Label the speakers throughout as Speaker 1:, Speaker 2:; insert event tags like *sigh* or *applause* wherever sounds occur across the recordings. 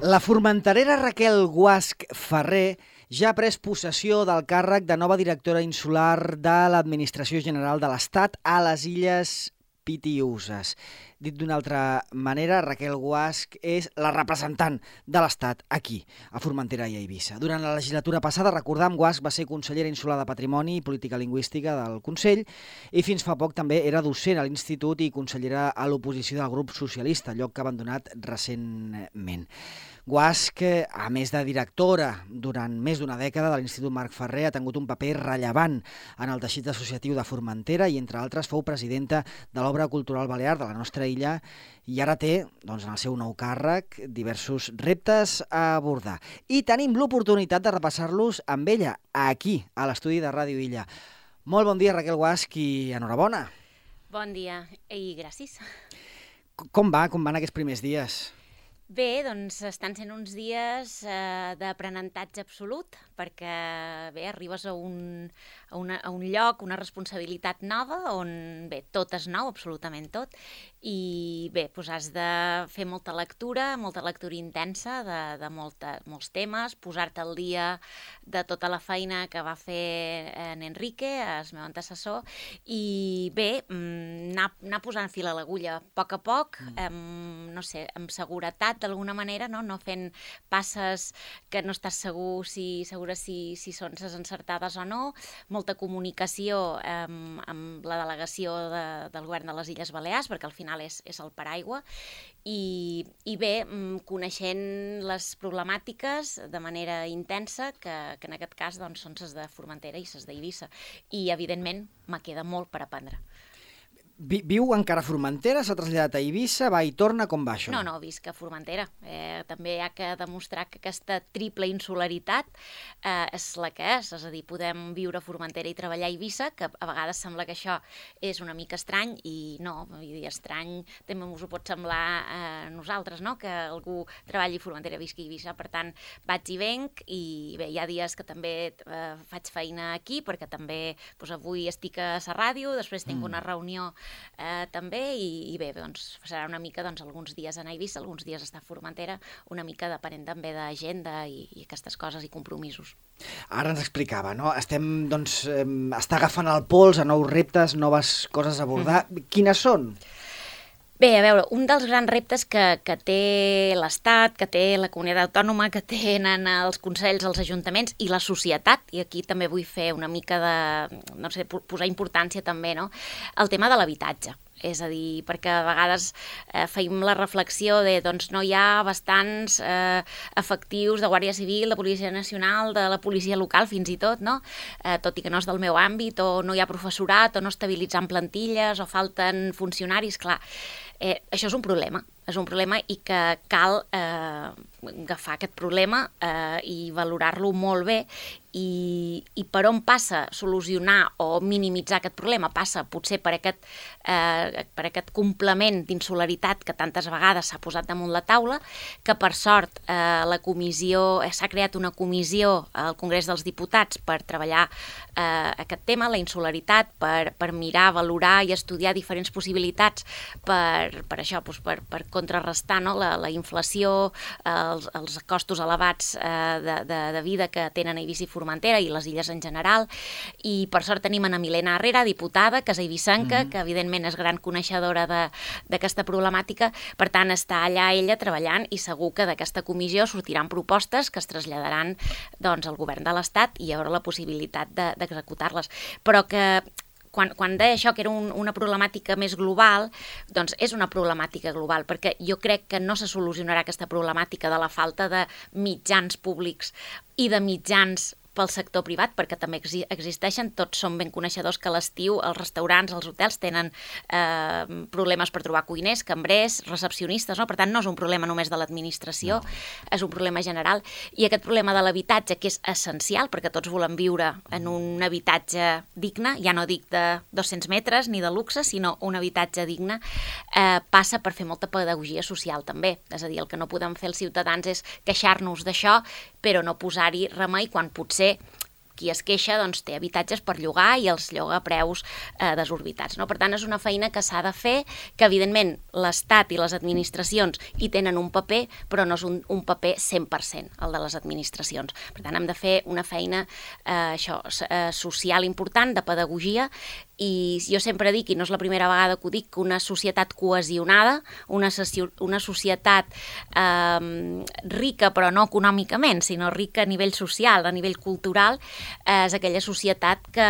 Speaker 1: La formenterera Raquel Guasc Ferrer ja ha pres possessió del càrrec de nova directora insular de l'Administració General de l'Estat a les Illes Pitiuses. Dit d'una altra manera, Raquel Guasc és la representant de l'Estat aquí, a Formentera i a Eivissa. Durant la legislatura passada, recordam, Guasc va ser consellera insular de Patrimoni i Política Lingüística del Consell i fins fa poc també era docent a l'Institut i consellera a l'oposició del grup socialista, lloc que ha abandonat recentment. Guasc, a més de directora durant més d'una dècada de l'Institut Marc Ferrer, ha tingut un paper rellevant en el teixit associatiu de Formentera i, entre altres, fou presidenta de l'Obra Cultural Balear de la nostra illa i ara té, doncs, en el seu nou càrrec, diversos reptes a abordar. I tenim l'oportunitat de repassar-los amb ella, aquí, a l'estudi de Ràdio Illa. Molt bon dia, Raquel Guasc, i enhorabona.
Speaker 2: Bon dia i gràcies.
Speaker 1: Com va? Com van aquests primers dies?
Speaker 2: Bé, doncs estan sent uns dies eh, d'aprenentatge absolut, perquè bé, arribes a un, a, una, a un lloc, una responsabilitat nova, on bé, tot és nou, absolutament tot, i bé, doncs has de fer molta lectura, molta lectura intensa de, de molta, molts temes, posar-te al dia de tota la feina que va fer en Enrique, el meu antecessor, i bé, mm, anar, anar posant fil a l'agulla a poc a poc, mm. amb, no sé, amb seguretat, d'alguna manera, no? no fent passes que no estàs segur si segura si, si són les encertades o no, molta comunicació amb, amb la delegació de, del govern de les Illes Balears, perquè al final és, és el paraigua, i, i bé, mm, coneixent les problemàtiques de manera intensa, que, que en aquest cas doncs, són les de Formentera i les d'Eivissa, i evidentment me queda molt per aprendre.
Speaker 1: Vi viu encara a Formentera, s'ha traslladat a Eivissa, va i torna, com va això?
Speaker 2: No, no, visc a Formentera. Eh, també hi ha que demostrar que aquesta triple insularitat eh, és la que és, és a dir, podem viure a Formentera i treballar a Eivissa, que a vegades sembla que això és una mica estrany, i no, vull dir, estrany també us ho pot semblar a eh, nosaltres, no?, que algú treballi a Formentera, visqui a Eivissa, per tant, vaig i venc, i bé, hi ha dies que també eh, faig feina aquí, perquè també doncs, avui estic a la ràdio, després tinc mm. una reunió eh, també, i, i bé, doncs serà una mica doncs, alguns dies a Eivissa, alguns dies a Formentera, una mica depenent també d'agenda i, i aquestes coses i compromisos.
Speaker 1: Ara ens explicava, no? Estem, doncs, eh, està agafant el pols a nous reptes, noves coses a abordar. Mm. Quines són?
Speaker 2: Bé, a veure, un dels grans reptes que, que té l'Estat, que té la comunitat autònoma, que tenen els consells, els ajuntaments i la societat, i aquí també vull fer una mica de, no sé, posar importància també, no?, el tema de l'habitatge. És a dir, perquè a vegades eh, feim la reflexió de doncs no hi ha bastants eh, efectius de Guàrdia Civil, de Policia Nacional, de la policia local fins i tot, no? Eh, tot i que no és del meu àmbit, o no hi ha professorat, o no estabilitzant plantilles, o falten funcionaris, clar. Eh, això és un problema, és un problema i que cal eh, agafar aquest problema eh, i valorar-lo molt bé i, i per on passa solucionar o minimitzar aquest problema? Passa potser per aquest, eh, per aquest complement d'insularitat que tantes vegades s'ha posat damunt la taula, que per sort eh, la comissió, eh, s'ha creat una comissió al Congrés dels Diputats per treballar eh, aquest tema, la insularitat, per, per mirar, valorar i estudiar diferents possibilitats per, per això, doncs per, per contrarrestar no? la, la inflació, els, els costos elevats eh, de, de, de vida que tenen a Eivissa i i les illes en general, i per sort tenim Ana Milena Herrera, diputada, que és eivissanca, mm -hmm. que evidentment és gran coneixedora d'aquesta problemàtica, per tant està allà ella treballant i segur que d'aquesta comissió sortiran propostes que es traslladaran doncs, al govern de l'Estat i hi haurà la possibilitat d'executar-les. Però que quan, quan deia això que era un, una problemàtica més global, doncs és una problemàtica global, perquè jo crec que no se solucionarà aquesta problemàtica de la falta de mitjans públics i de mitjans pel sector privat, perquè també exi existeixen, tots som ben coneixedors que a l'estiu els restaurants, els hotels tenen eh, problemes per trobar cuiners, cambrers, recepcionistes, no? per tant no és un problema només de l'administració, no. és un problema general, i aquest problema de l'habitatge, que és essencial, perquè tots volem viure en un habitatge digne, ja no dic de 200 metres ni de luxe, sinó un habitatge digne, eh, passa per fer molta pedagogia social també, és a dir, el que no podem fer els ciutadans és queixar-nos d'això, però no posar-hi remei quan potser qui es queixa doncs, té habitatges per llogar i els lloga a preus eh, desorbitats. No? Per tant, és una feina que s'ha de fer, que evidentment l'Estat i les administracions hi tenen un paper, però no és un, un paper 100% el de les administracions. Per tant, hem de fer una feina eh, això, eh, social important, de pedagogia, i jo sempre dic, i no és la primera vegada que ho dic, que una societat cohesionada, una, una societat eh, rica però no econòmicament, sinó rica a nivell social, a nivell cultural, eh, és aquella societat que,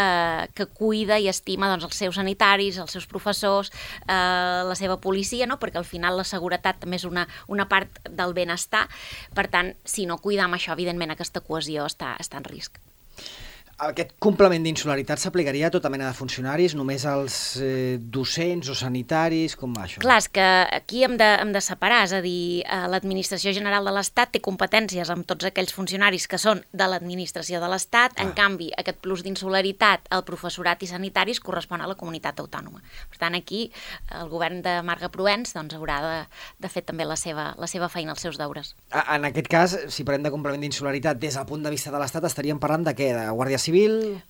Speaker 2: que cuida i estima doncs, els seus sanitaris, els seus professors, eh, la seva policia, no? perquè al final la seguretat també és una, una part del benestar. Per tant, si no cuidam això, evidentment aquesta cohesió està, està en risc.
Speaker 1: Aquest complement d'insularitat s'aplicaria a tota mena de funcionaris, només als eh, docents o sanitaris, com va això?
Speaker 2: Clar, és que aquí hem de, hem de separar, és a dir, eh, l'Administració General de l'Estat té competències amb tots aquells funcionaris que són de l'Administració de l'Estat, ah. en canvi, aquest plus d'insularitat al professorat i sanitaris correspon a la comunitat autònoma. Per tant, aquí el govern de Marga Provenç doncs, haurà de, de fer també la seva, la seva feina, els seus deures.
Speaker 1: En aquest cas, si parlem de complement d'insularitat des del punt de vista de l'Estat, estaríem parlant de què? De Guàrdia Civil...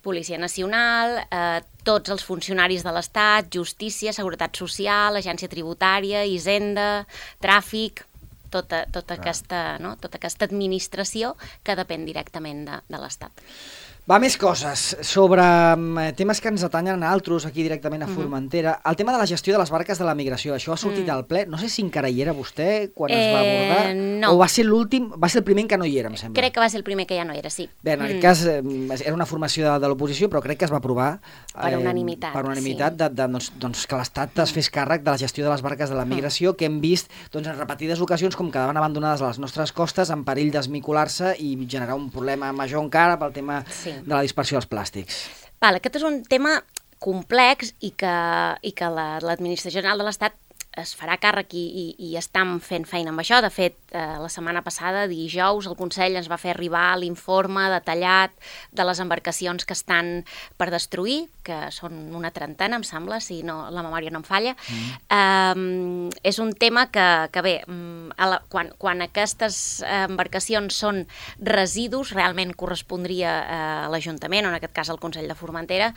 Speaker 2: Policia Nacional, eh, tots els funcionaris de l'Estat, Justícia, Seguretat Social, Agència Tributària, Hisenda, Tràfic, tota, tota, aquesta, no? tota aquesta administració que depèn directament de, de l'Estat.
Speaker 1: Va, més coses sobre um, temes que ens atanyen a altres aquí directament a mhm. Formentera. Mm -hmm. El tema de la gestió de les barques de la migració, això ha sortit mm. al ple. No sé si encara hi era vostè quan eh, es va eh, abordar.
Speaker 2: No.
Speaker 1: O va ser l'últim, va ser el primer que no hi era, em sembla.
Speaker 2: Crec que va ser el primer que ja no era, sí.
Speaker 1: Bé, en aquest mm. cas eh, era una formació de, de l'oposició, però crec que es va aprovar...
Speaker 2: Per unanimitat.
Speaker 1: Per unanimitat, sí. de, de, doncs, doncs, que l'Estat es fes càrrec de la gestió de les barques de la migració, mm. que hem vist doncs, en repetides ocasions com quedaven abandonades a les nostres costes en perill d'esmicular-se i generar un problema major encara pel tema sí. De la dispersió dels plàstics.
Speaker 2: Val, aquest és un tema complex i que, i que l'Administració la, General de l'Estat es farà càrrec i, i, i estan fent feina amb això. De fet, eh, la setmana passada, dijous, el Consell ens va fer arribar l'informe detallat de les embarcacions que estan per destruir, que són una trentena, em sembla, si no, la memòria no em falla. Mm. Eh, és un tema que, que bé, mm, a la, quan, quan aquestes embarcacions són residus, realment correspondria eh, a l'Ajuntament, o en aquest cas al Consell de Formentera,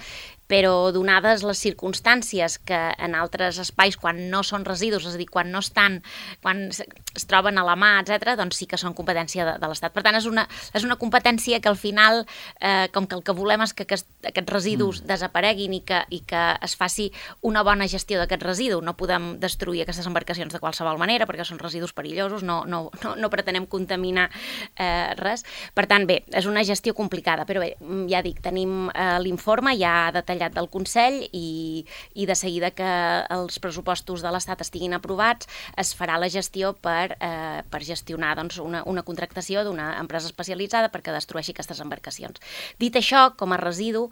Speaker 2: però donades les circumstàncies que en altres espais, quan no són residus, és a dir, quan no estan, quan es troben a la mà, etc, doncs sí que són competència de, de l'Estat. Per tant, és una, és una competència que al final, eh, com que el que volem és que aquest, aquests residus mm. desapareguin i que, i que es faci una bona gestió d'aquest residu. No podem destruir aquestes embarcacions de qualsevol manera perquè són residus perillosos, no, no, no, no pretenem contaminar eh, res. Per tant, bé, és una gestió complicada, però bé, ja dic, tenim eh, l'informe ja detallat detallat del Consell i, i de seguida que els pressupostos de l'Estat estiguin aprovats es farà la gestió per, eh, per gestionar doncs, una, una contractació d'una empresa especialitzada perquè destrueixi aquestes embarcacions. Dit això, com a residu,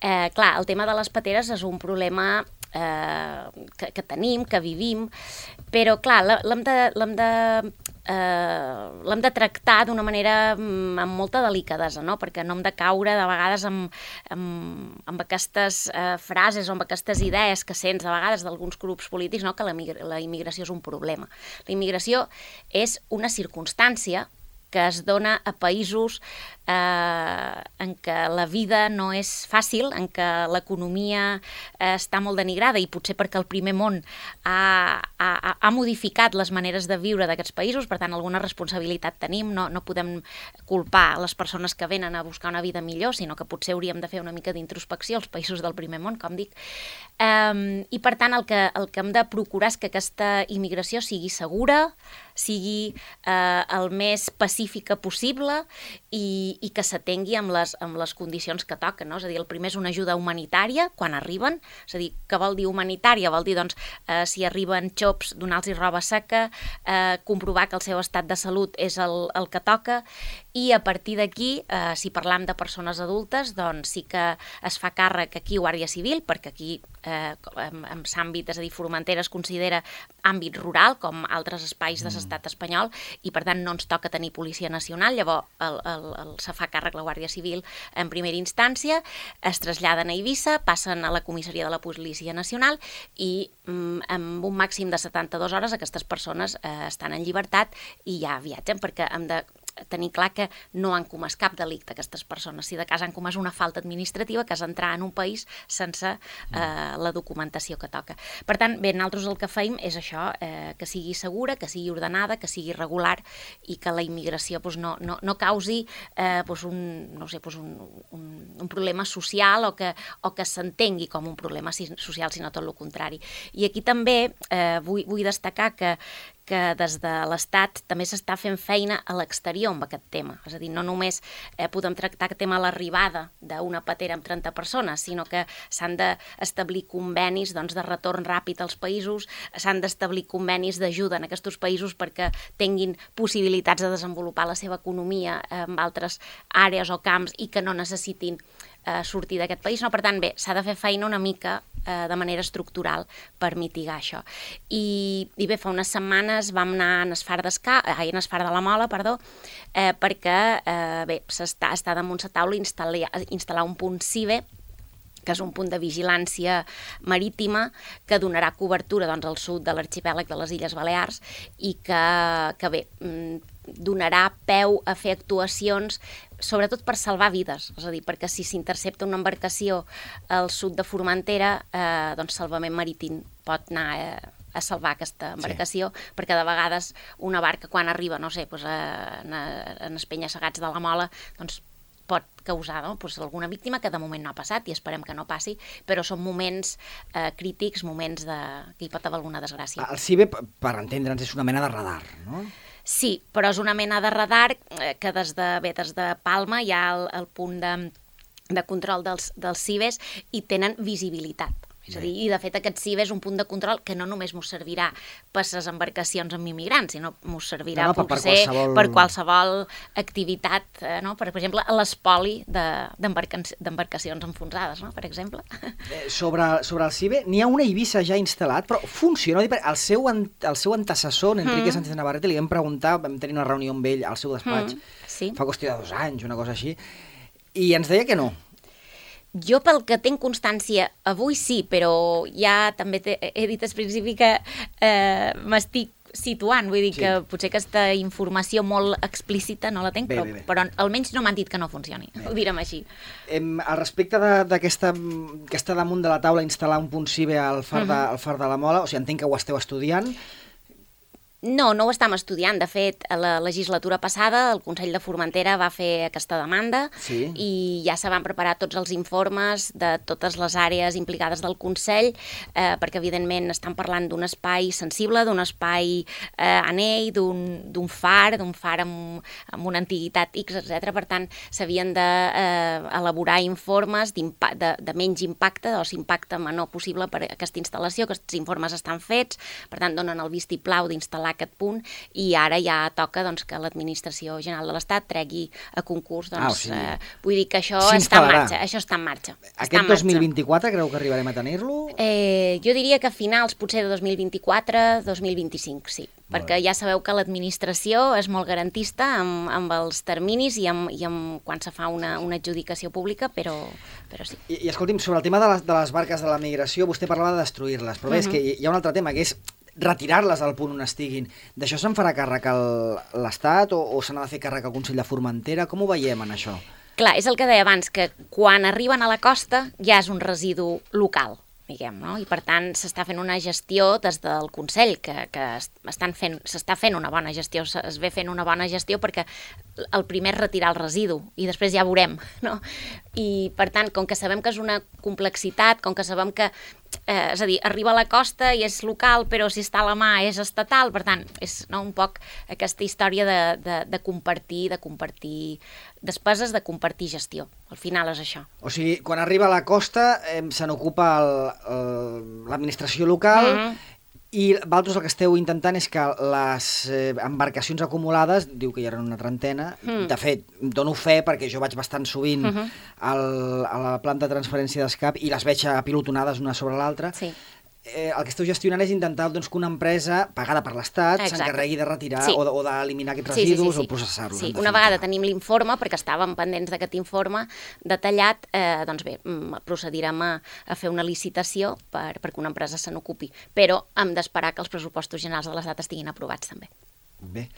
Speaker 2: eh, clar, el tema de les pateres és un problema eh, que, que tenim, que vivim, però clar, l'hem de, de eh, l'hem de tractar d'una manera mm, amb molta delicadesa, no? perquè no hem de caure de vegades amb, amb, amb aquestes eh, frases o amb aquestes idees que sents de vegades d'alguns grups polítics no? que la, la immigració és un problema. La immigració és una circumstància que es dona a països eh, en què la vida no és fàcil, en què l'economia eh, està molt denigrada i potser perquè el primer món ha, ha, ha modificat les maneres de viure d'aquests països, per tant alguna responsabilitat tenim, no, no podem culpar les persones que venen a buscar una vida millor, sinó que potser hauríem de fer una mica d'introspecció als països del primer món, com dic. Eh, I per tant el que, el que hem de procurar és que aquesta immigració sigui segura, sigui eh, el més pacífica possible i, i, que s'atengui amb, les, amb les condicions que toquen. No? És a dir, el primer és una ajuda humanitària quan arriben, és a dir, què vol dir humanitària? Vol dir, doncs, eh, si arriben xops, donar-los roba seca, eh, comprovar que el seu estat de salut és el, el que toca, i a partir d'aquí, eh, si parlam de persones adultes, doncs sí que es fa càrrec aquí Guàrdia Civil, perquè aquí eh, en, en àmbit, és a dir, Formentera es considera àmbit rural, com altres espais de mm. l'estat espanyol, i per tant no ens toca tenir Policia Nacional, llavors el, el, el, se fa càrrec la Guàrdia Civil en primera instància, es traslladen a Eivissa, passen a la comissaria de la Policia Nacional i mm, amb un màxim de 72 hores aquestes persones eh, estan en llibertat i ja viatgen perquè hem de tenir clar que no han comès cap delicte aquestes persones, si de cas han comès una falta administrativa que és entrar en un país sense eh, la documentació que toca. Per tant, bé, nosaltres el que feim és això, eh, que sigui segura, que sigui ordenada, que sigui regular i que la immigració pues, no, no, no causi eh, pues, un, no sé, pues, un, un, un problema social o que, o que s'entengui com un problema social, sinó tot el contrari. I aquí també eh, vull, vull destacar que, que des de l'Estat també s'està fent feina a l'exterior amb aquest tema. És a dir, no només eh, podem tractar el tema a l'arribada d'una patera amb 30 persones, sinó que s'han d'establir convenis doncs, de retorn ràpid als països, s'han d'establir convenis d'ajuda en aquests països perquè tinguin possibilitats de desenvolupar la seva economia en altres àrees o camps i que no necessitin eh, sortir d'aquest país. No? Per tant, bé, s'ha de fer feina una mica eh, de manera estructural per mitigar això. I, i bé, fa unes setmanes vam anar a Esfar d'Escà, ai, a Esfar de la Mola, perdó, eh, perquè eh, bé, s'està està damunt la taula instal·lar, instal·lar un punt CIBE que és un punt de vigilància marítima que donarà cobertura doncs, al sud de l'arxipèlag de les Illes Balears i que, que bé, mm, donarà peu a fer actuacions sobretot per salvar vides, és a dir, perquè si s'intercepta una embarcació al sud de Formentera, eh, doncs salvament marítim pot anar eh, a salvar aquesta embarcació, sí. perquè de vegades una barca quan arriba, no sé, doncs, a, en, en espenya-segats de la mola, doncs pot causar no? pues, alguna víctima que de moment no ha passat i esperem que no passi, però són moments eh, crítics, moments de... que hi pot haver alguna desgràcia.
Speaker 1: El CIBE, per entendre'ns, és una mena de radar, no?
Speaker 2: Sí, però és una mena de radar eh, que des de, bé, des de Palma hi ha el, el punt de, de control dels, dels cibes i tenen visibilitat. És a dir, i de fet aquest CIB és un punt de control que no només ens servirà per les embarcacions amb immigrants, sinó ens servirà no, no, per, per, qualsevol... per qualsevol activitat, eh, no? per, per exemple, l'espoli d'embarcacions enfonsades, no? per exemple. *laughs*
Speaker 1: Eh, sobre, sobre el CIBE, n'hi ha una Eivissa ja instal·lat, però funciona. El seu, el seu antecessor, Enrique mm. Sánchez Navarrete, li vam preguntar, vam tenir una reunió amb ell al seu despatx, mm, sí. fa qüestió de dos anys, una cosa així, i ens deia que no,
Speaker 2: jo pel que tinc constància, avui sí, però ja també he dit al principi que eh, m'estic situant, vull dir sí. que potser aquesta informació molt explícita no la tinc, bé, però, bé, bé. però almenys no m'han dit que no funcioni, bé. ho direm així.
Speaker 1: Em, al respecte d'aquesta que està damunt de la taula instal·lar un punt CIBE al far, uh -huh. de, al far de la Mola, o sigui, entenc que ho esteu estudiant,
Speaker 2: no, no ho estem estudiant. De fet, a la legislatura passada el Consell de Formentera va fer aquesta demanda sí. i ja se van preparar tots els informes de totes les àrees implicades del Consell, eh, perquè evidentment estan parlant d'un espai sensible, d'un espai eh, anell, d'un far, d'un far amb, amb una antiguitat X, etc. Per tant, s'havien d'elaborar eh, informes de, de menys impacte, o impacte menor possible per aquesta instal·lació. Aquests informes estan fets, per tant, donen el vistiplau d'instal·lar aquest punt i ara ja toca doncs, que l'Administració General de l'Estat tregui a concurs. Doncs, ah, o sigui, eh, vull dir que això està en marxa. Això està en marxa.
Speaker 1: Aquest
Speaker 2: en
Speaker 1: 2024 creu que arribarem a tenir-lo?
Speaker 2: Eh, jo diria que a finals potser de 2024, 2025, sí perquè ja sabeu que l'administració és molt garantista amb, amb els terminis i, amb, i amb quan se fa una, una adjudicació pública, però, però sí.
Speaker 1: I, I escolti'm, sobre el tema de les, de les barques de la migració, vostè parlava de destruir-les, però uh -huh. és que hi ha un altre tema, que és retirar-les al punt on estiguin. D'això se'n farà càrrec l'Estat o, o se n'ha de fer càrrec el Consell de Formentera? Com ho veiem en això?
Speaker 2: Clar, és el que deia abans, que quan arriben a la costa ja és un residu local diguem, no? I per tant s'està fent una gestió des del Consell, que, que estan fent, s'està fent una bona gestió, es ve fent una bona gestió perquè el primer és retirar el residu i després ja veurem, no? I per tant, com que sabem que és una complexitat, com que sabem que eh, és a dir, arriba a la costa i és local, però si està a la mà és estatal, per tant, és no, un poc aquesta història de, de, de compartir, de compartir despeses, de compartir gestió. Al final és això.
Speaker 1: O sigui, quan arriba a la costa eh, se n'ocupa l'administració local mm -hmm i vosaltres el que esteu intentant és que les eh, embarcacions acumulades, diu que hi eren una trentena, mm. de fet, dono fe perquè jo vaig bastant sovint mm -hmm. al, a la planta de transferència d'escap i les veig apilotonades una sobre l'altra, sí eh, el que esteu gestionant és intentar doncs, que una empresa pagada per l'Estat s'encarregui de retirar sí. o, o d'eliminar aquests residus sí, sí, sí, sí. o processar-los.
Speaker 2: Sí, una vegada tenim l'informe, perquè estàvem pendents d'aquest informe detallat, eh, doncs bé, mm, procedirem a, a fer una licitació per, perquè una empresa se n'ocupi, però hem d'esperar que els pressupostos generals de l'Estat estiguin aprovats també.
Speaker 1: Bé.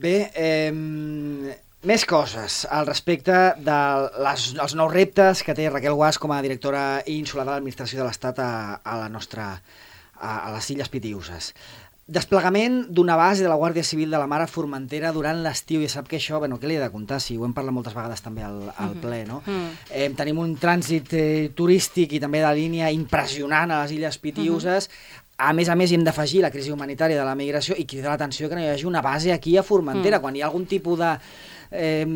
Speaker 1: Bé, eh, Més coses al respecte dels de nous reptes que té Raquel Guas com a directora insular de l'administració de l'Estat a, a la nostra a, a les Illes Pitiuses. Desplegament d'una base de la Guàrdia Civil de la Mare Formentera durant l'estiu. I sap que això, bueno, què li he de contar? Si ho hem parlat moltes vegades també al, al mhm. ple, no? Mm -hmm. eh, tenim un trànsit eh, turístic i també de línia impressionant a les Illes Pitiuses. Mm -hmm. A més a més, hem d'afegir la crisi humanitària de la migració i cridar l'atenció que no hi hagi una base aquí a Formentera. Mm. Quan hi ha algun tipus de eh,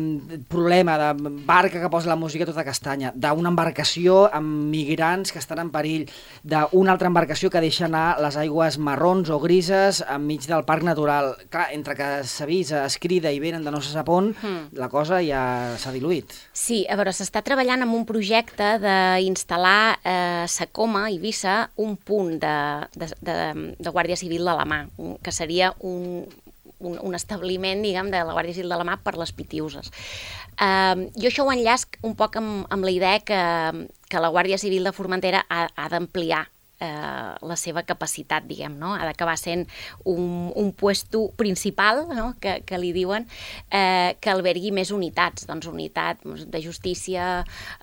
Speaker 1: problema de barca que posa la música tota castanya, d'una embarcació amb migrants que estan en perill, d'una altra embarcació que deixa anar les aigües marrons o grises enmig del parc natural. Clar, entre que s'avisa, es crida i venen de no se sap on, mm. la cosa ja s'ha diluït.
Speaker 2: Sí, a veure, s'està treballant en un projecte d'instal·lar eh, Sacoma, Eivissa, un punt de, de, de, de Guàrdia Civil de la mà, que seria un, un, un establiment, diguem, de la Guàrdia Civil de la Mà per les Pitiuses. Uh, jo això ho enllaç un poc amb, amb la idea que, que la Guàrdia Civil de Formentera ha, ha d'ampliar eh, la seva capacitat, diguem, no? Ha d'acabar sent un, un puesto principal, no? que, que li diuen, eh, que albergui més unitats, doncs unitat de justícia,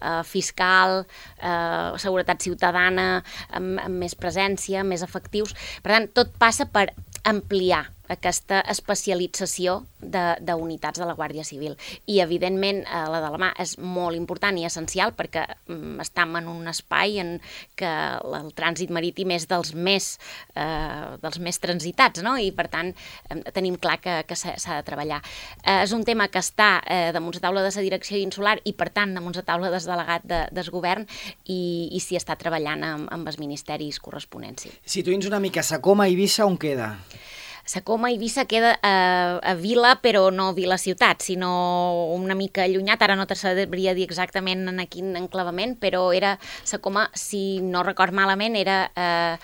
Speaker 2: eh, fiscal, eh, seguretat ciutadana, amb, amb més presència, més efectius. Per tant, tot passa per ampliar aquesta especialització d'unitats de, de la Guàrdia Civil. I, evidentment, eh, la de la mà és molt important i essencial perquè mm, estem en un espai en què el trànsit marítim és dels més, eh, dels més transitats, no? i, per tant, eh, tenim clar que, que s'ha de treballar. Eh, és un tema que està eh, damunt la taula de la direcció insular i, per tant, damunt la taula del delegat de, del govern i, i s'hi està treballant amb, amb els ministeris corresponents. Sí.
Speaker 1: Situïns una mica Sacoma Eivissa, on queda?
Speaker 2: Sacoma i Eivissa queda a, a vila, però no vila-ciutat, sinó una mica allunyat. Ara no te sabria dir exactament en quin enclavament, però era Sacoma, si no record malament, era eh,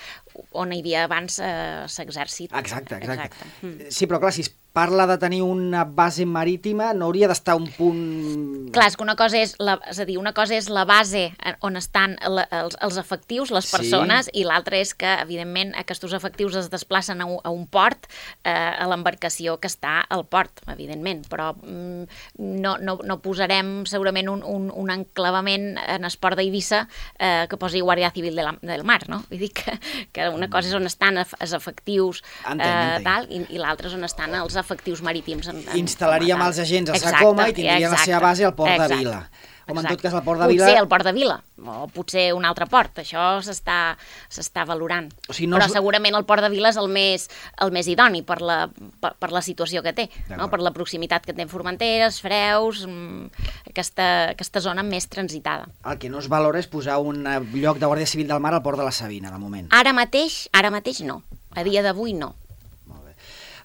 Speaker 2: on hi havia abans eh, l'exèrcit.
Speaker 1: Exacte, exacte. exacte. Mm. Sí, però clar, si es parla de tenir una base marítima, no hauria d'estar un punt...
Speaker 2: Clar, és que una cosa és, la, és a dir, una cosa és la base on estan la, els, els efectius, les persones, sí. i l'altra és que, evidentment, aquests efectius es desplacen a un, a un port, eh, a l'embarcació que està al port, evidentment, però mm, no, no, no posarem segurament un, un, un enclavament en esport d'Eivissa eh, que posi Guàrdia Civil de la, del Mar, no? Vull dir que, que una cosa és on estan els efectius entenc, eh, entenc. tal, i, i l'altra és on estan els efectius efectius marítims. En, en,
Speaker 1: Instal·laríem els agents a Sacoma i tindrien exacte, la seva base al Port exacte. de Vila. Com en tot cas el Port de Vila...
Speaker 2: Potser el Port de Vila, o potser un altre port, això s'està valorant. O sigui, no Però segurament el Port de Vila és el més, el més idoni per la, per, per la situació que té, no? per la proximitat que té amb Formenteres, Freus, mm, aquesta, aquesta zona més transitada.
Speaker 1: El que no es valora és posar un lloc de Guàrdia Civil del Mar al Port de la Sabina, de moment.
Speaker 2: Ara mateix, ara mateix no. A dia d'avui no.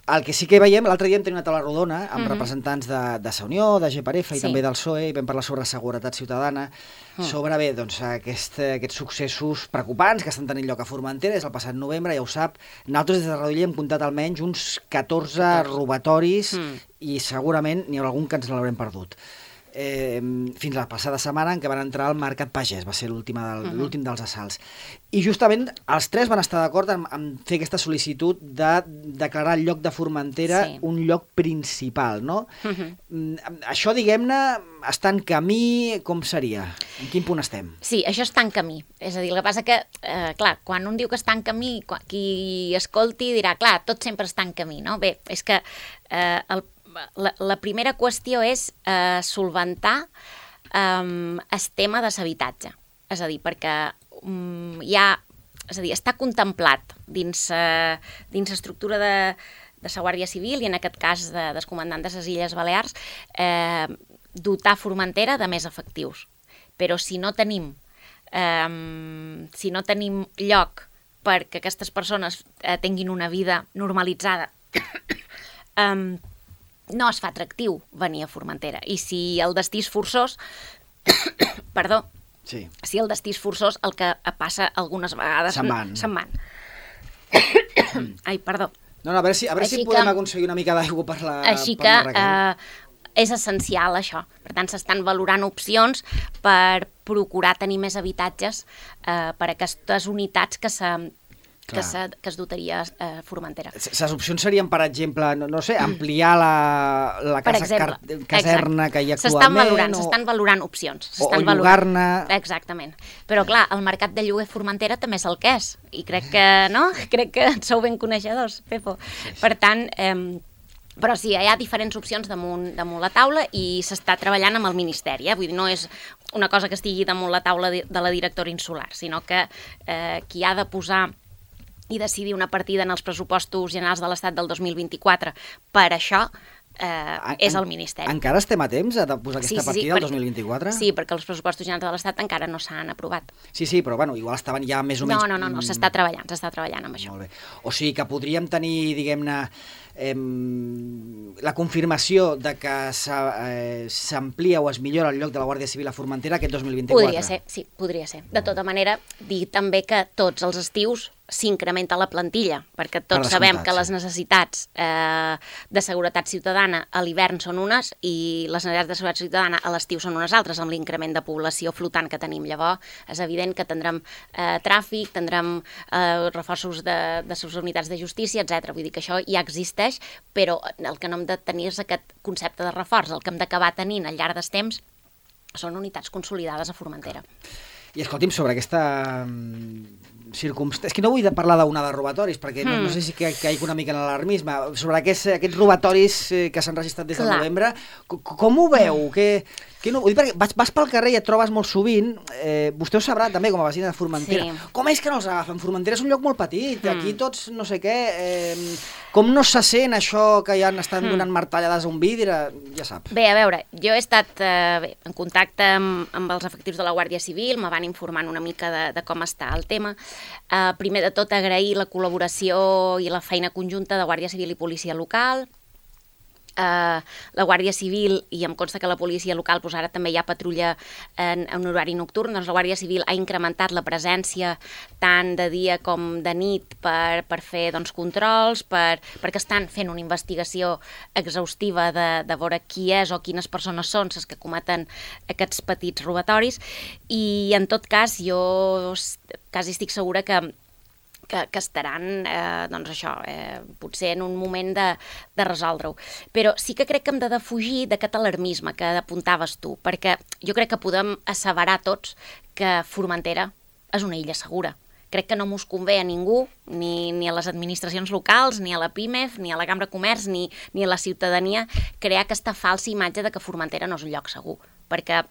Speaker 1: El que sí que veiem, l'altre dia hem tenit una taula rodona amb mm -hmm. representants de, de Sa Unió, de GPRF i sí. també del PSOE, i vam parlar sobre seguretat ciutadana, mm. sobre bé, doncs, aquest, aquests successos preocupants que estan tenint lloc a Formentera, és el passat novembre, ja ho sap. Nosaltres des de Redolí hem comptat almenys uns 14 robatoris mm. i segurament n'hi ha algun que ens l'haurem perdut eh, fins la passada setmana en què van entrar al Mercat Pagès, va ser l'últim del, uh -huh. dels assalts. I justament els tres van estar d'acord en, en fer aquesta sol·licitud de declarar el lloc de Formentera sí. un lloc principal, no? Uh -huh. Mm, això, diguem-ne, està en camí, com seria? En quin punt estem?
Speaker 2: Sí, això està en camí. És a dir, el que passa que, eh, clar, quan un diu que està en camí, qui escolti dirà, clar, tot sempre està en camí, no? Bé, és que eh, el la, la primera qüestió és eh, solventar eh, el tema de l'habitatge. És a dir, perquè um, hi ha... És a dir, està contemplat dins, eh, dins l'estructura de, de la Guàrdia Civil i en aquest cas de, dels comandants de les Illes Balears eh, dotar Formentera de més efectius. Però si no tenim eh, si no tenim lloc perquè aquestes persones eh, tinguin una vida normalitzada *coughs* eh, no es fa atractiu venir a Formentera. I si el destí és forçós, *coughs* perdó, sí. si el destí és forçós, el que passa algunes vegades...
Speaker 1: Se'n van.
Speaker 2: Se'n van. *coughs* Ai, perdó.
Speaker 1: No, no, a veure si, a veure si podem que, aconseguir una mica d'aigua per la
Speaker 2: Així per que eh, és essencial això. Per tant, s'estan valorant opcions per procurar tenir més habitatges eh, per aquestes unitats que se, que, que es dotaria a eh, Formentera.
Speaker 1: Les opcions serien, per exemple, no, no sé, ampliar la, la casa car caserna que hi ha actualment.
Speaker 2: S'estan valorant, s'estan valorant opcions.
Speaker 1: O, o llogar-ne...
Speaker 2: Exactament. Però clar, el mercat de lloguer Formentera també és el que és. I crec que, no? *laughs* Crec que sou ben coneixedors, Pepo. Sí, sí. Per tant, eh, però sí, hi ha diferents opcions damunt, damunt la taula i s'està treballant amb el Ministeri. Eh? Vull dir, no és una cosa que estigui damunt la taula de, de la directora insular, sinó que eh, qui ha de posar i decidir una partida en els pressupostos generals de l'Estat del 2024 per això eh, en, és el Ministeri.
Speaker 1: Encara estem a temps de posar aquesta sí, sí, partida sí, el 2024?
Speaker 2: Sí, perquè els pressupostos generals de l'Estat encara no s'han aprovat.
Speaker 1: Sí, sí, però bueno, igual estaven ja més o menys...
Speaker 2: No, no, no, no s'està treballant, s'està treballant amb això.
Speaker 1: Molt bé. O sigui que podríem tenir, diguem-ne, eh, la confirmació de que eh, s'amplia o es millora el lloc de la Guàrdia Civil a Formentera aquest 2024?
Speaker 2: Podria ser, sí, podria ser. De tota manera, dir també que tots els estius s'incrementa la plantilla, perquè tots sabem que les necessitats eh, de seguretat ciutadana a l'hivern són unes i les necessitats de seguretat ciutadana a l'estiu són unes altres, amb l'increment de població flotant que tenim. Llavors, és evident que tindrem eh, tràfic, tindrem eh, reforços de, de les unitats de justícia, etc. Vull dir que això ja existeix, però el que no hem de tenir és aquest concepte de reforç. El que hem d'acabar tenint al llarg dels temps són unitats consolidades a Formentera.
Speaker 1: I escolti'm, sobre aquesta circumstàncies... És que no vull parlar d'una de robatoris, perquè mm. no, no hmm. sé si que, caic una mica en l'alarmisme. Sobre aquests, aquests robatoris eh, que s'han registrat des de novembre, com, com ho veu? Mm. Que, que no, dir, perquè vas, vas pel carrer i et trobes molt sovint, eh, vostè ho sabrà també com a vecina de Formentera, sí. com és que no els agafen? Formentera és un lloc molt petit, mm. aquí tots no sé què, eh, com no se sent això que ja estan mm. donant martallades a un vidre, ja sap.
Speaker 2: Bé, a veure, jo he estat eh, bé, en contacte amb, amb els efectius de la Guàrdia Civil, me van informant una mica de, de com està el tema. Eh, primer de tot agrair la col·laboració i la feina conjunta de Guàrdia Civil i Policia Local, eh, la Guàrdia Civil, i em consta que la policia local pues, ara també hi ha patrulla en, en horari nocturn, doncs la Guàrdia Civil ha incrementat la presència tant de dia com de nit per, per fer doncs, controls, per, perquè estan fent una investigació exhaustiva de, de veure qui és o quines persones són les que cometen aquests petits robatoris. I en tot cas jo quasi estic segura que que, que estaran, eh, doncs això, eh, potser en un moment de, de resoldre-ho. Però sí que crec que hem de defugir d'aquest alarmisme que apuntaves tu, perquè jo crec que podem asseverar tots que Formentera és una illa segura. Crec que no mos convé a ningú, ni, ni a les administracions locals, ni a la PIMEF, ni a la Cambra de Comerç, ni, ni a la ciutadania, crear aquesta falsa imatge de que Formentera no és un lloc segur. Perquè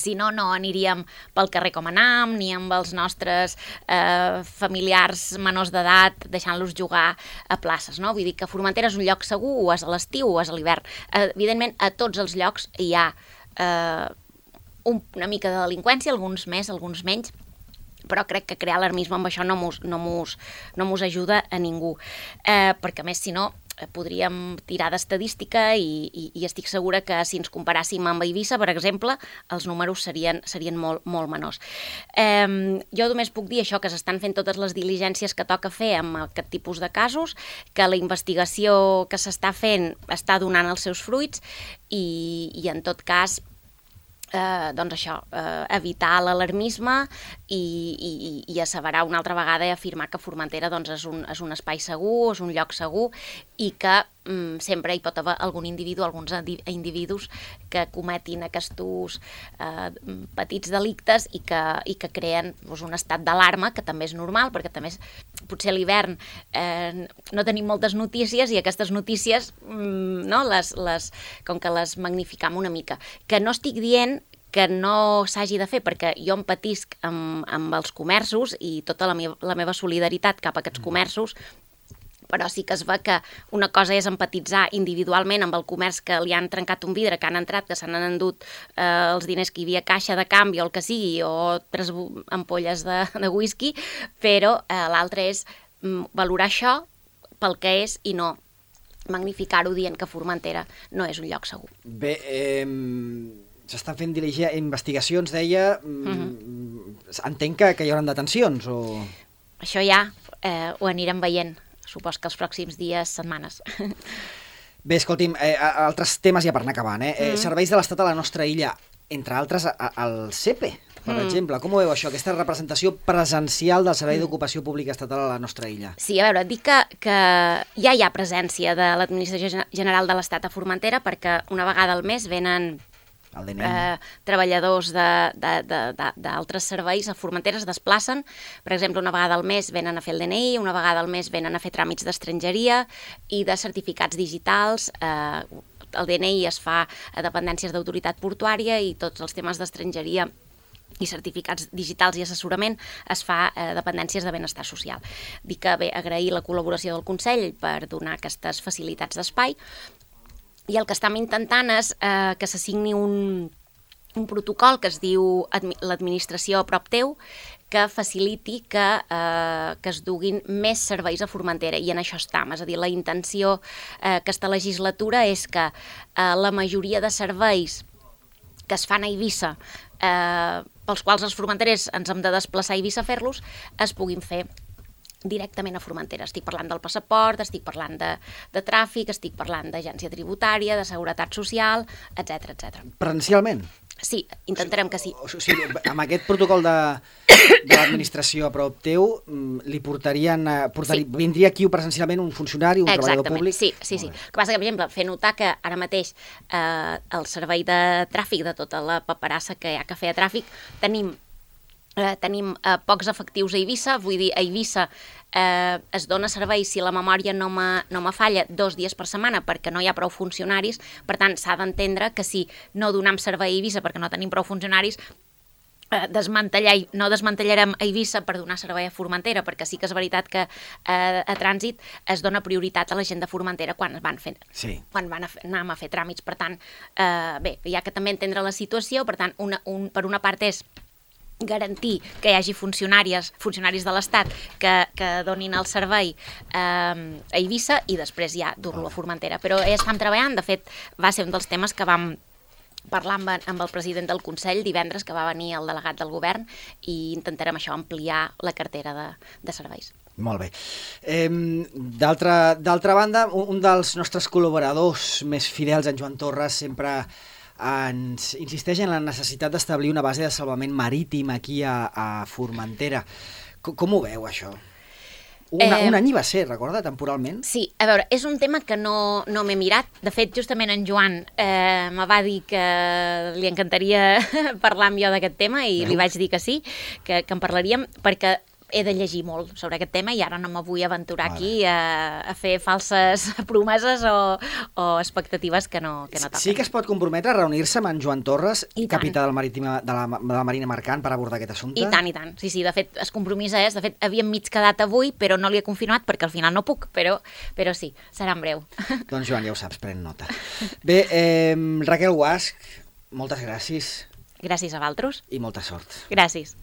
Speaker 2: si no, no aniríem pel carrer com anam, ni amb els nostres eh, familiars menors d'edat deixant-los jugar a places, no? Vull dir que Formentera és un lloc segur, o és a l'estiu o és a l'hivern. Eh, evidentment, a tots els llocs hi ha eh, un, una mica de delinqüència, alguns més, alguns menys, però crec que crear alarmisme amb això no mos, no mos, no mos ajuda a ningú. Eh, perquè, més, si no, podríem tirar d'estadística i, i, i estic segura que si ens comparàssim amb Eivissa, per exemple, els números serien, serien molt, molt menors. Eh, jo només puc dir això, que s'estan fent totes les diligències que toca fer amb aquest tipus de casos, que la investigació que s'està fent està donant els seus fruits i, i en tot cas eh, doncs això, eh, evitar l'alarmisme i, i, i asseverar una altra vegada i afirmar que Formentera doncs, és, un, és un espai segur, és un lloc segur i que mm, sempre hi pot haver algun individu, alguns individus que cometin aquests eh, petits delictes i que, i que creen doncs, un estat d'alarma, que també és normal, perquè també és, potser a l'hivern eh, no tenim moltes notícies i aquestes notícies, mm, no, les, les, com que les magnificam una mica. Que no estic dient que no s'hagi de fer, perquè jo empatisc amb, amb els comerços i tota la, meva, la meva solidaritat cap a aquests mm. comerços, però sí que es ve que una cosa és empatitzar individualment amb el comerç que li han trencat un vidre, que han entrat, que s'han endut eh, els diners que hi havia caixa de canvi o el que sigui, o tres ampolles de, de whisky, però eh, l'altre és mm, valorar això pel que és i no magnificar-ho dient que Formentera no és un lloc segur.
Speaker 1: Bé, eh, s'estan fent investigacions, deia, mm -hmm. entenc que, que hi haurà detencions o...
Speaker 2: Això ja eh, ho anirem veient, supos que els pròxims dies, setmanes. *laughs*
Speaker 1: Bé, escolti'm, eh, altres temes ja per anar acabant, eh? Mm -hmm. Serveis de l'Estat a la nostra illa, entre altres el CEPE, per mm. exemple. Com ho veu això, aquesta representació presencial del Servei mm. d'Ocupació Pública Estatal a la nostra illa?
Speaker 2: Sí, a veure, dic que, que ja hi ha presència de l'Administració General de l'Estat a Formentera perquè una vegada al mes venen eh, treballadors d'altres serveis a Formentera es desplacen, per exemple, una vegada al mes venen a fer el DNI, una vegada al mes venen a fer tràmits d'estrangeria i de certificats digitals, eh, el DNI es fa a dependències d'autoritat portuària i tots els temes d'estrangeria i certificats digitals i assessorament es fa a dependències de benestar social. Dic que bé, agrair la col·laboració del Consell per donar aquestes facilitats d'espai i el que estem intentant és eh, que s'assigni un, un protocol que es diu l'administració a prop teu, que faciliti que, eh, que es duguin més serveis a Formentera, i en això estem. És a dir, la intenció eh, aquesta legislatura és que eh, la majoria de serveis que es fan a Eivissa, eh, pels quals els formenterers ens hem de desplaçar a Eivissa a fer-los, es puguin fer directament a Formentera. Estic parlant del passaport, estic parlant de, de tràfic, estic parlant d'agència tributària, de seguretat social, etc etc.
Speaker 1: Presencialment?
Speaker 2: Sí, intentarem que sí.
Speaker 1: O, sigui, amb aquest protocol de, de l'administració a prop teu, mm, li portarien, portari, sí. vindria aquí presencialment un funcionari, un
Speaker 2: Exactament.
Speaker 1: treballador públic?
Speaker 2: sí, sí, sí. El que passa que, per exemple, fer notar que ara mateix eh, el servei de tràfic, de tota la paperassa que hi ha que fer a tràfic, tenim eh, tenim eh, pocs efectius a Eivissa, vull dir, a Eivissa eh, es dona servei, si la memòria no me, no me falla, dos dies per setmana perquè no hi ha prou funcionaris, per tant, s'ha d'entendre que si no donem servei a Eivissa perquè no tenim prou funcionaris, eh, desmantellar, no desmantellarem a Eivissa per donar servei a Formentera, perquè sí que és veritat que eh, a trànsit es dona prioritat a la gent de Formentera quan van fer,
Speaker 1: sí.
Speaker 2: quan van a fer, anar a fer tràmits. Per tant, eh, bé, hi ha que també entendre la situació, per tant, una, un, per una part és garantir que hi hagi funcionàries, funcionaris de l'Estat que, que donin el servei eh, a Eivissa i després ja dur-lo a Formentera. Però ja estem treballant, de fet va ser un dels temes que vam parlar amb, amb el president del Consell divendres, que va venir el delegat del govern, i intentarem això, ampliar la cartera de, de serveis.
Speaker 1: Molt bé. Eh, D'altra banda, un, un dels nostres col·laboradors més fidels, en Joan Torres, sempre ens insisteix en la necessitat d'establir una base de salvament marítim aquí a, a Formentera. Com, com ho veu, això? Una, eh, un any va ser, recorda, temporalment?
Speaker 2: Sí, a veure, és un tema que no, no m'he mirat. De fet, justament en Joan eh, me va dir que li encantaria *laughs* parlar amb jo d'aquest tema i Veus? li vaig dir que sí, que, que en parlaríem, perquè he de llegir molt sobre aquest tema i ara no me vull aventurar vale. aquí a, a fer falses *laughs* promeses o, o expectatives que no, que no toquen.
Speaker 1: Sí que es pot comprometre a reunir-se amb en Joan Torres, I capità del Marítima, de, la, de la Marina Mercant, per abordar aquest assumpte?
Speaker 2: I tant, i tant. Sí, sí, de fet, es compromisa és, de fet, havíem mig quedat avui, però no li he confirmat perquè al final no puc, però, però sí, serà en breu. *laughs*
Speaker 1: Doncs Joan, ja ho saps, pren nota. *laughs* Bé, eh, Raquel Guasc, moltes gràcies.
Speaker 2: Gràcies a Valtros.
Speaker 1: I molta sort.
Speaker 2: Gràcies.